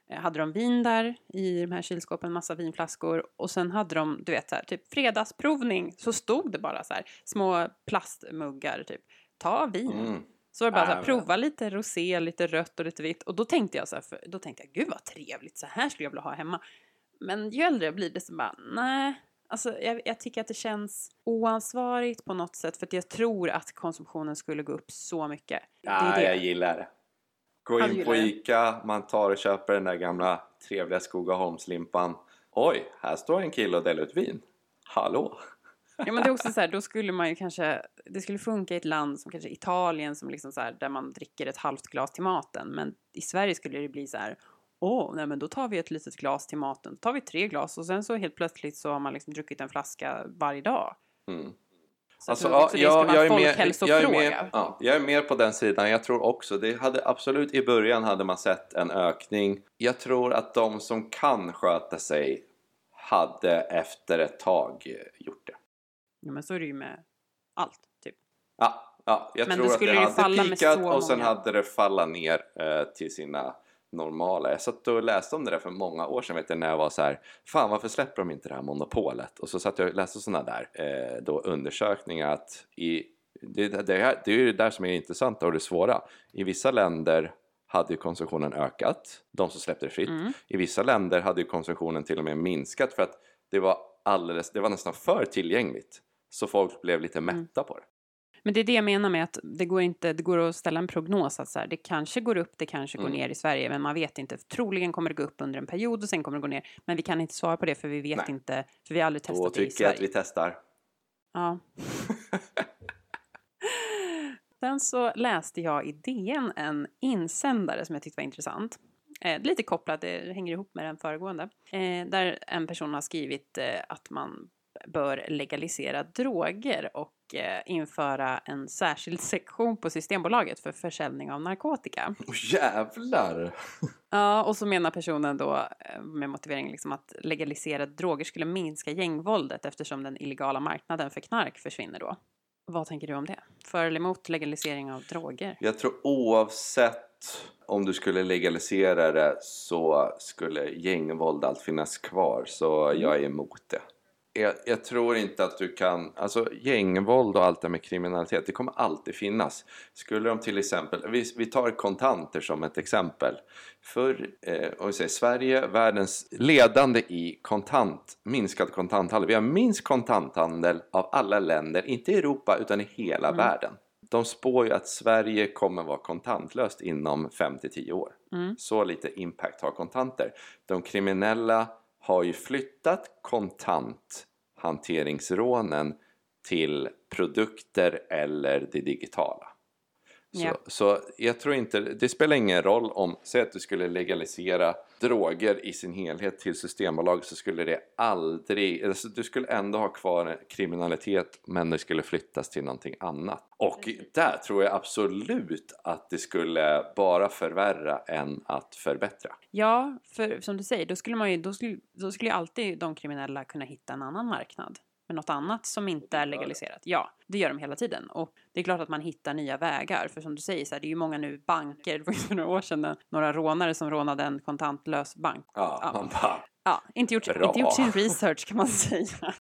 hade de vin där i de här kylskåpen, massa vinflaskor och sen hade de, du vet så här, typ fredagsprovning så stod det bara så här små plastmuggar typ, ta vin. Mm. Så var det bara så här, prova lite rosé, lite rött och lite vitt. Och då tänkte jag så här, för, då tänkte jag, gud vad trevligt, så här skulle jag vilja ha hemma. Men ju äldre jag blir desto bara, nej. Alltså jag, jag tycker att det känns oansvarigt på något sätt för att jag tror att konsumtionen skulle gå upp så mycket. Ja, det det. jag gillar det. Gå in på. Ica, man tar och köper den där gamla trevliga Skogaholmslimpan. Oj, här står en kille och delar ut vin. Hallå! Ja men det är också så här, då skulle man ju kanske, det skulle funka i ett land som kanske Italien som liksom så här, där man dricker ett halvt glas till maten. Men i Sverige skulle det bli så här, åh, nej men då tar vi ett litet glas till maten, då tar vi tre glas och sen så helt plötsligt så har man liksom druckit en flaska varje dag. Mm. Så Alltså, jag jag, jag, är folkhälsofråga. jag, är med, ja, jag är med på den sidan. Jag tror också, det hade absolut i början hade man sett en ökning. Jag tror att de som kan sköta sig hade efter ett tag gjort det. Ja, men så är det ju med allt, typ. Ja, ja jag Men tror det att det hade falla pikat och sen många. hade det fallit ner eh, till sina normala. Jag satt och läste om det där för många år sedan vet jag, när jag var så här Fan varför släpper de inte det här monopolet? Och så satt jag och läste sådana där eh, då undersökningar att i, det, det, här, det är ju det där som är intressant och det svåra. I vissa länder hade ju konsumtionen ökat, de som släppte det fritt. Mm. I vissa länder hade ju konsumtionen till och med minskat för att det var alldeles, det var nästan för tillgängligt. Så folk blev lite Mm. mätta på det. Men det är det jag menar med att det går inte, det går att ställa en prognos att så här, det kanske går upp, det kanske går Mm. ner i Sverige, men man vet inte. Troligen kommer det gå upp under en period och sen kommer det gå ner. Men vi kan inte svara på det för vi vet Nej. inte, för vi har aldrig Då testat det i tycker jag Sverige. att vi testar. Ja. [laughs] Sen så läste jag i DN en insändare som jag tyckte var intressant. Eh, lite kopplat, det hänger ihop med den föregående. Eh, där en person har skrivit eh, att man bör legalisera droger och eh, införa en särskild sektion på Systembolaget för försäljning av narkotika. Åh jävlar! [laughs] Ja, och så menar personen då eh, med motivering liksom att legaliserade droger skulle minska gängvåldet eftersom den illegala marknaden för knark försvinner då. Vad tänker du om det? För eller emot legalisering av droger? Jag tror oavsett om du skulle legalisera det så skulle gängvåld allt finnas kvar. Så jag är emot det. Jag, jag tror inte att du kan, alltså gängvåld och allt det med kriminalitet, det kommer alltid finnas. Skulle de till exempel, vi, vi tar kontanter som ett exempel. För, eh, om vi säger Sverige, världens ledande i kontant, minskad kontanthandel. Vi har minst kontanthandel av alla länder, inte i Europa utan i hela Mm. världen. De spår ju att Sverige kommer vara kontantlöst inom 5-10 år. Mm. Så lite impact har kontanter. De kriminella har ju flyttat kontanthanteringsrånen till produkter eller det digitala. Så, Ja. så jag tror inte, det spelar ingen roll om, säg att du skulle legalisera droger i sin helhet till Systembolaget så skulle det aldrig, alltså du skulle ändå ha kvar kriminalitet men det skulle flyttas till någonting annat. Och där tror jag absolut att det skulle bara förvärra än att förbättra. Ja, för som du säger, då skulle, man ju, då skulle, då skulle ju alltid de kriminella kunna hitta en annan marknad. Med något annat som inte är legaliserat. Ja, det gör de hela tiden. Och det är klart att man hittar nya vägar. För som du säger, så här, det är ju många nu banker. [laughs] Det var ju för några år sedan några rånare som rånade en kontantlös bank. Ja, Ja. man bara, Ja, inte gjort, Bra. inte gjort sin research kan man [laughs] säga.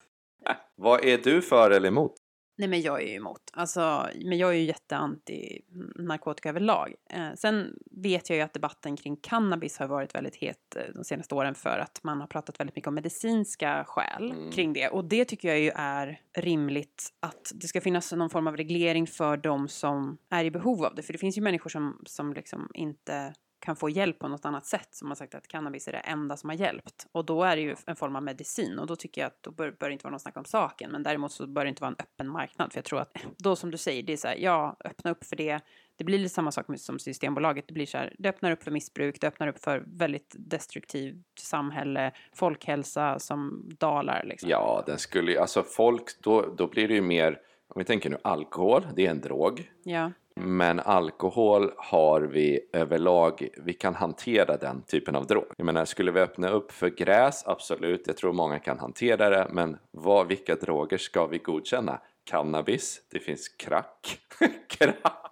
vad är du för eller emot? Nej men jag är ju emot. Alltså, men jag är ju jätteanti narkotika överlag. Eh, sen vet jag ju att debatten kring cannabis har varit väldigt het eh, de senaste åren för att man har pratat väldigt mycket om medicinska skäl Mm. kring det. Och det tycker jag ju är rimligt att det ska finnas någon form av reglering för de som är i behov av det. För det finns ju människor som, som liksom inte kan få hjälp på något annat sätt som har sagt att cannabis är det enda som har hjälpt. Och då är det ju en form av medicin och då tycker jag att då bör, bör det inte vara någon snack om saken. Men däremot så bör det inte vara en öppen marknad för jag tror att [clears throat] då som du säger, det är så här, ja, öppna upp för det. Det blir lite samma sak som Systembolaget. Det blir så här, det öppnar upp för missbruk, det öppnar upp för väldigt destruktivt samhälle, folkhälsa som dalar liksom. Ja, den skulle ju, alltså folk, då, då blir det ju mer, om vi tänker nu alkohol, det är en drog. Ja, Men alkohol har vi överlag, vi kan hantera den typen av drog. Jag menar, skulle vi öppna upp för gräs? Absolut, jag tror många kan hantera det. Men vad, vilka droger ska vi godkänna? Cannabis, det finns crack. [laughs] crack.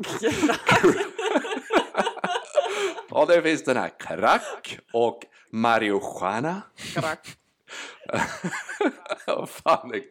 [laughs] och det finns den här crack och marijuana. [laughs] Vad fan är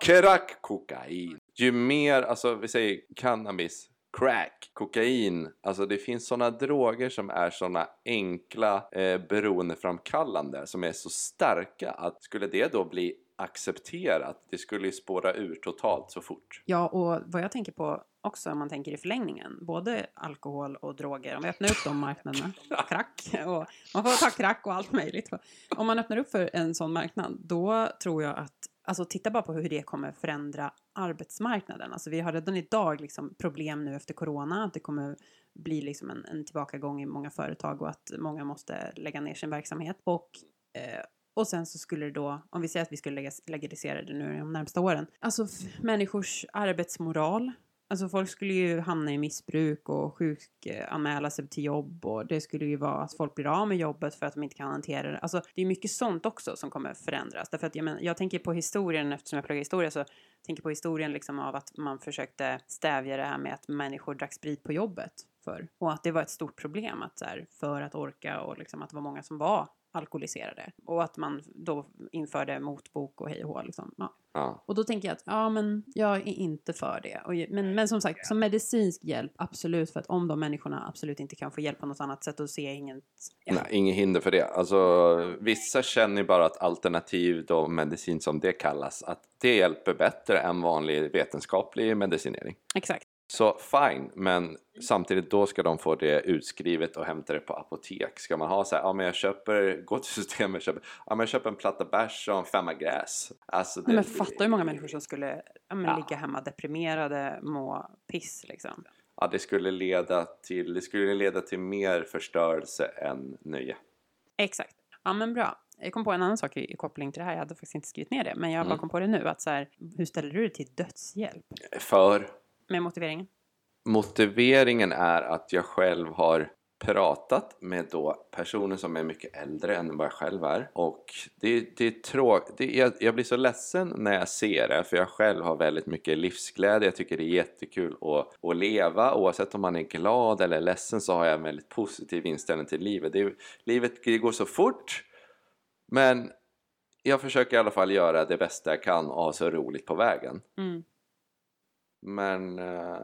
crack, kokain? Ju mer, alltså vi säger cannabis, crack, kokain. Alltså det finns sådana droger som är sådana enkla eh, beroendeframkallande som är så starka att skulle det då bli accepterat, det skulle ju spåra ur totalt så fort. Ja, och vad jag tänker på också om man tänker i förlängningen, både alkohol och droger, om vi öppnar upp de marknaderna, [laughs] crack, och man får ta crack och allt möjligt. Om man öppnar upp för en sån marknad, då tror jag att alltså titta bara på hur det kommer förändra arbetsmarknaden. Alltså vi har redan idag liksom problem nu efter corona, att det kommer bli liksom en, en tillbakagång i många företag och att många måste lägga ner sin verksamhet. Och, eh, och sen så skulle det då, om vi säger att vi skulle legalisera det nu de närmsta åren, alltså människors arbetsmoral Alltså folk skulle ju hamna i missbruk och sjukanmäla sig till jobb och det skulle ju vara att folk blir av med jobbet för att de inte kan hantera det. Alltså det är mycket sånt också som kommer förändras. Därför att jag, men, jag tänker på historien, eftersom jag pluggar historia så tänker på historien liksom av att man försökte stävja det här med att människor drack sprit på jobbet för Och att det var ett stort problem att så här, för att orka och liksom att det var många som var alkoholiserade. Och att man då införde motbok och hej och hå liksom. Ja. Ja. Och då tänker jag att ja, men jag är inte för det. Och, men, men som sagt, som medicinsk hjälp, absolut. För att om de människorna absolut inte kan få hjälp på något annat sätt, då ser jag inget... Ja. Nej, inget hinder för det. Alltså, vissa känner ju bara att alternativ då, medicin som det kallas, att det hjälper bättre än vanlig vetenskaplig medicinering. Exakt. Så fine, men samtidigt då ska de få det utskrivet och hämta det på apotek. Ska man ha så här, ja men jag köper, gå till systemet, köper, ja men jag köper en platta bärs och en femma gräs. Alltså, Ja, men fatta hur många människor som skulle ja, men, Ja. ligga hemma deprimerade, må piss liksom. Ja, det skulle leda till, det skulle leda till mer förstörelse än nöje. Exakt. Ja men bra. Jag kom på en annan sak i, i koppling till det här. Jag hade faktiskt inte skrivit ner det. Men jag bara Mm. kom på det nu. Att så här, hur ställer du dig till dödshjälp? För Med motiveringen? motiveringen är att jag själv har pratat med då personer som är mycket äldre än vad jag själv är och det, det är tråkigt, jag, jag blir så ledsen när jag ser det för jag själv har väldigt mycket livsglädje, jag tycker det är jättekul att, att leva oavsett om man är glad eller ledsen så har jag en väldigt positiv inställning till livet. Det, livet det går så fort men jag försöker i alla fall göra det bästa jag kan och ha så roligt på vägen. Mm. Men eh,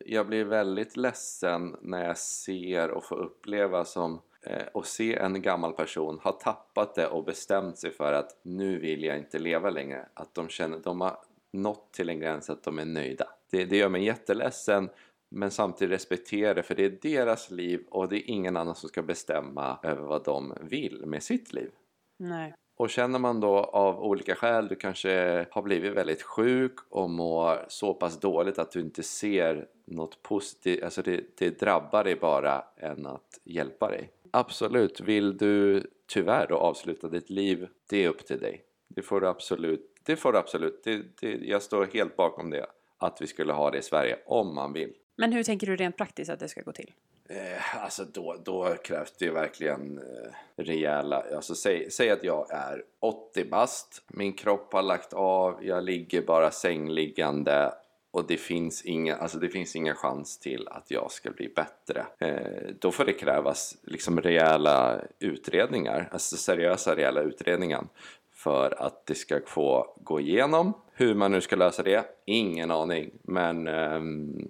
jag blir väldigt ledsen när jag ser och får uppleva som eh, och se en gammal person ha tappat det och bestämt sig för att nu vill jag inte leva längre. Att de känner de har nått till en gräns att de är nöjda. Det, det gör mig jätteledsen men samtidigt respekterar det för det är deras liv och det är ingen annan som ska bestämma över vad de vill med sitt liv. Nej. Och känner man då av olika skäl, du kanske har blivit väldigt sjuk och mår så pass dåligt att du inte ser något positivt, alltså det, det drabbar dig bara än att hjälpa dig. Absolut, vill du tyvärr då avsluta ditt liv, det är upp till dig. Det får du absolut, det får du absolut, det, det, jag står helt bakom det. Att vi skulle ha det i Sverige, om man vill. Men hur tänker du rent praktiskt att det ska gå till? Eh, alltså då, då krävs det ju verkligen eh, rejäla, alltså säg, säg att jag är 80 bast, min kropp har lagt av, jag ligger bara sängliggande och det finns inga, alltså det finns ingen chans till att jag ska bli bättre. Eh, då får det krävas liksom rejäla utredningar, alltså seriösa rejäla utredningar för att det ska få gå igenom. Hur man nu ska lösa det, ingen aning, men ehm,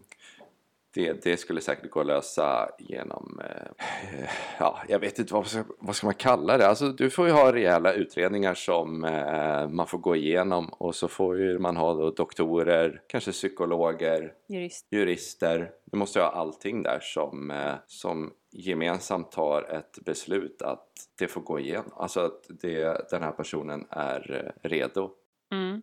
det, det skulle säkert gå att lösa genom, eh, ja, jag vet inte vad, ska- vad ska man kalla det. Alltså, du får ju ha rejäla utredningar som eh, man får gå igenom och så får ju man ha då doktorer, kanske psykologer, Jurist? jurister. Du måste ha allting där som, eh, som gemensamt tar ett beslut att det får gå igenom. Alltså att det, den här personen är eh, redo. Mm.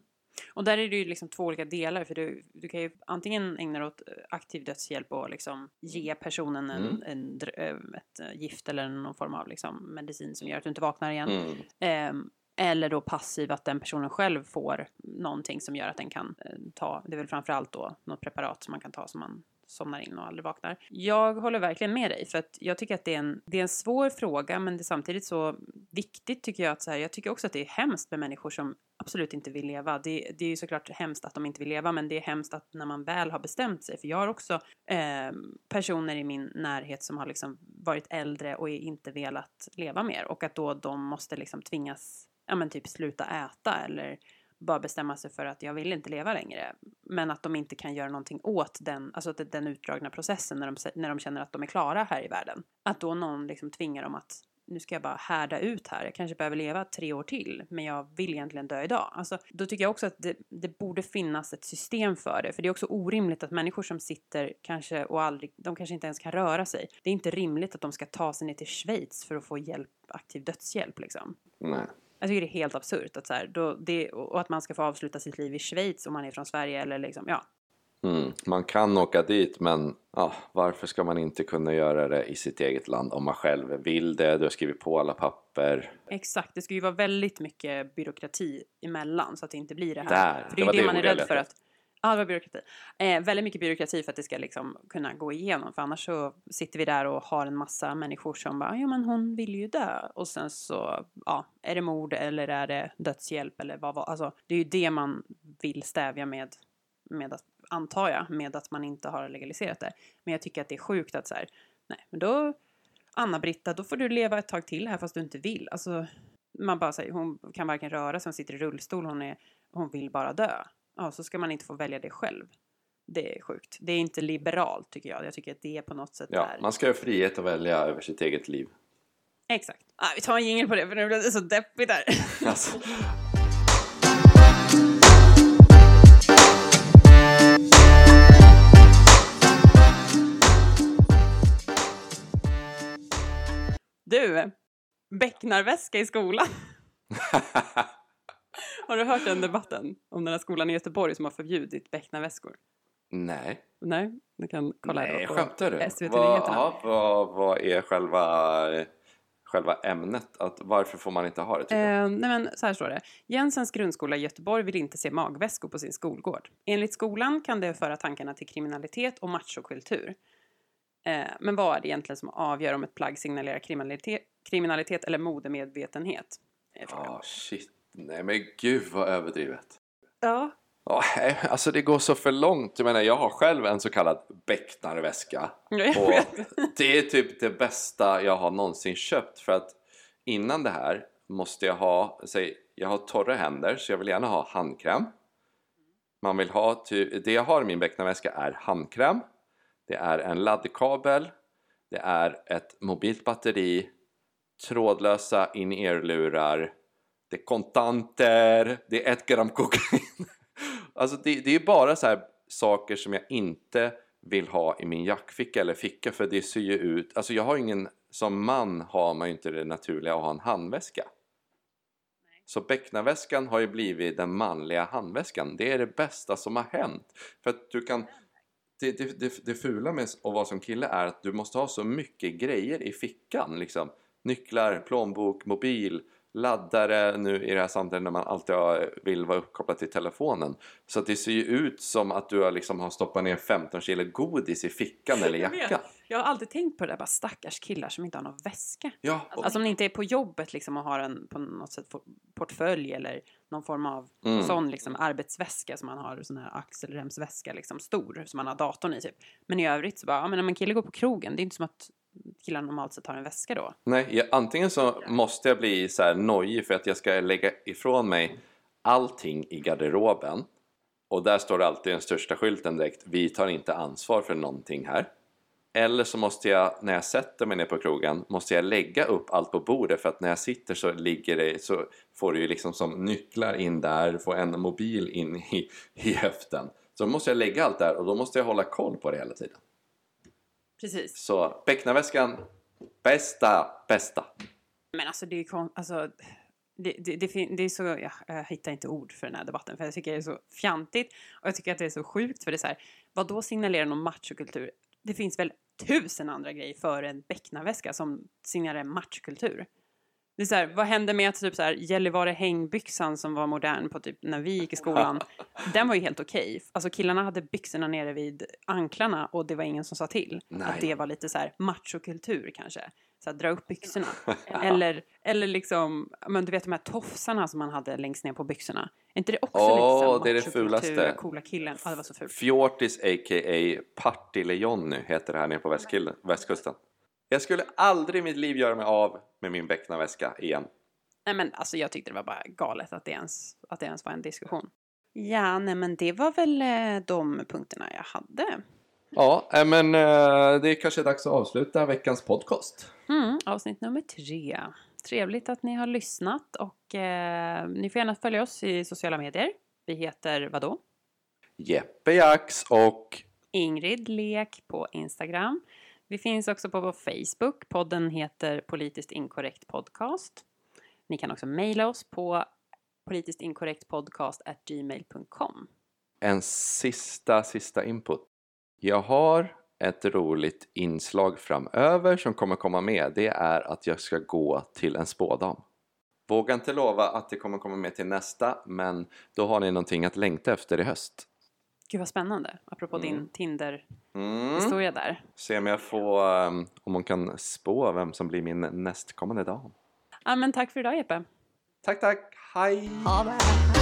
Och där är det ju liksom två olika delar för du, du kan ju antingen ägna dig åt eh, aktiv dödshjälp och liksom ge personen en, Mm. en, dr- eh, ett eh, gift eller någon form av liksom medicin som gör att du inte vaknar igen. Mm. Ehm, eller då passiv att den personen själv får någonting som gör att den kan ta, det är väl framförallt då något preparat som man kan ta som man somnar in och aldrig vaknar. Jag håller verkligen med dig för att jag tycker att det är en, det är en svår fråga men det är samtidigt så viktigt tycker jag att så här, jag tycker också att det är hemskt med människor som absolut inte vill leva. Det, det är ju såklart hemskt att de inte vill leva men det är hemskt att när man väl har bestämt sig för jag har också eh, personer i min närhet som har liksom varit äldre och inte velat leva mer och att då de måste liksom tvingas ja men typ sluta äta eller bara bestämma sig för att jag vill inte leva längre. Men att de inte kan göra någonting åt den, alltså den utdragna processen när de, när de känner att de är klara här i världen. Att då någon liksom tvingar dem att nu ska jag bara härda ut här. Jag kanske behöver leva tre år till, men jag vill egentligen dö idag. Alltså, då tycker jag också att det, det borde finnas ett system för det. För det är också orimligt att människor som sitter kanske och aldrig, de kanske inte ens kan röra sig. Det är inte rimligt att de ska ta sig ner till Schweiz för att få hjälp, aktiv dödshjälp liksom. Nej. Jag tycker det är helt absurt att så här, då det, och att man ska få avsluta sitt liv i Schweiz om man är från Sverige eller liksom, ja. Mm. Man kan åka dit men ja, varför ska man inte kunna göra det i sitt eget land om man själv vill det? Du har skrivit på alla papper. Exakt, det ska ju vara väldigt mycket byråkrati emellan så att det inte blir det här. Där, för det det är det det man är rädd för att Ja, det var byråkrati. Eh, väldigt mycket byråkrati för att det ska liksom kunna gå igenom. För annars så sitter vi där och har en massa människor som bara, ja men hon vill ju dö. Och sen så, ja, är det mord eller är det dödshjälp eller vad var Alltså, det är ju det man vill stävja med, med att, antar jag, med att man inte har legaliserat det. Men jag tycker att det är sjukt att så här, nej, men då, Anna-Britta, då får du leva ett tag till här fast du inte vill. Alltså, man bara säger, hon kan varken röra sig, hon sitter i rullstol, hon, är, hon vill bara dö. Ja, så ska man inte få välja det själv. Det är sjukt. Det är inte liberalt tycker jag. Jag tycker att det är på något sätt Ja, är... man ska ha frihet att välja över sitt eget liv. Exakt. Ah, vi tar en jingel på det för nu blev det så deppigt där. Alltså. [laughs] [laughs] Du, becknarväska i skolan. [laughs] Har du hört den debatten om den här skolan i Göteborg som har förbjudit becknarväskor? Nej, Nej, du kan kolla Nej på skämtar du? SVT vad, ja, vad, vad är själva, själva ämnet? Att, varför får man inte ha det? Jag? Eh, nej men så här står det. Jensens grundskola i Göteborg vill inte se magväskor på sin skolgård. Enligt skolan kan det föra tankarna till kriminalitet och machokultur. Eh, men vad är det egentligen som avgör om ett plagg signalerar kriminalitet, kriminalitet eller modemedvetenhet? Ja, shit. Nej men gud vad överdrivet. Ja. Ja, nej, alltså det går så för långt. Jag menar, jag har själv en så kallad becknarväska. [laughs] Och det är typ det bästa jag har någonsin köpt. För att innan det här måste jag ha, säg, jag har torra händer så jag vill gärna ha handkräm. Man vill ha, det jag har i min becknarväska är handkräm. Det är en laddkabel. Det är ett mobilt batteri. Trådlösa in-ear-lurar. Det är kontanter. Det är ett gram kokain. [laughs] Alltså det, det är bara så här saker som jag inte vill ha i min jackficka eller ficka för det ser ju ut, alltså jag har ingen, som man har man ju inte det naturliga att ha en handväska. Så becknarväskan har ju blivit den manliga handväskan. Det är det bästa som har hänt. För att du kan, det, det, det, det fula med att vara som kille är att du måste ha så mycket grejer i fickan. Liksom. Nycklar, plånbok, mobil, laddare nu i det här samtalet när man alltid vill vara uppkopplad till telefonen. Så att det ser ju ut som att du har, liksom, har stoppat ner 15 kilo godis i fickan eller jackan. Jag har alltid tänkt på det där, bara stackars killar som inte har någon väska. Ja, och, Alltså om ni inte är på jobbet liksom och har en på något sätt portfölj eller någon form av Mm. sån liksom arbetsväska som man har, sån här axelremsväska liksom stor som man har datorn i typ. Men i övrigt så bara, ja men om en kille går på krogen, det är inte som att killar normalt sett har en väska då. Nej, jag, antingen så måste jag bli så här nojig för att jag ska lägga ifrån mig allting i garderoben. Och där står det alltid den största skylten direkt vi tar inte ansvar för någonting här. Eller så måste jag när jag sätter mig ner på krogen måste jag lägga upp allt på bordet för att när jag sitter så ligger det så får du ju liksom som nycklar in där får en mobil in i, i höften. Så måste jag lägga allt där och då måste jag hålla koll på det hela tiden Precis. så becknarväskan bästa bästa Men alltså det är kon- alltså, det, det, det, fin- det är så, ja, jag hittar inte ord för den här debatten för jag tycker det är så fjantigt och jag tycker att det är så sjukt för det är så här, vad då signalerar någon machokultur? Det finns väl tusen andra grejer för en becknarväska som signalerar machokultur. Det är så här, vad hände med att typ så här, Gällivare hängbyxan som var modern på typ när vi gick i skolan, [laughs] den var ju helt okej. Alltså killarna hade byxorna nere vid anklarna och det var ingen som sa till. Nej. Att det var lite så här machokultur kanske. Så här, dra upp byxorna. [laughs] Eller, eller liksom, men du vet de här tofsarna som man hade längst ner på byxorna. Är inte det också Åh, lite så här det är det fulaste. Coola killen. Ja, det var så fult. Fjortis a.k.a. Partille-Jonny heter det här nere på västkillen, västkusten. Jag skulle aldrig i mitt liv göra mig av med min becknarväska igen. Nej men alltså jag tyckte det var bara galet att det ens, att det ens var en diskussion. Ja, nej men det var väl eh, de punkterna jag hade. Ja, äh, men eh, det är kanske dags att avsluta veckans podcast. Mm, avsnitt nummer tre. Trevligt att ni har lyssnat och eh, ni får gärna följa oss i sociala medier. Vi heter vadå? Jeppe Jax och Ingrid Lek på Instagram. Vi finns också på vår Facebook. Podden heter Politiskt inkorrekt podcast. Ni kan också mejla oss på politisktinkorrektpodcast.gmail.com En sista, sista input. Jag har ett roligt inslag framöver som kommer komma med. Det är att jag ska gå till en spådam. Vågar inte lova att det kommer komma med till nästa, men då har ni någonting att längta efter i höst. Gud vad spännande, apropå Mm. din Tinder-historia Mm. där. Se om jag får, um, om hon kan spå vem som blir min nästkommande dam. Ja, men tack för idag Jeppe. Tack, tack. Hej! Ha det!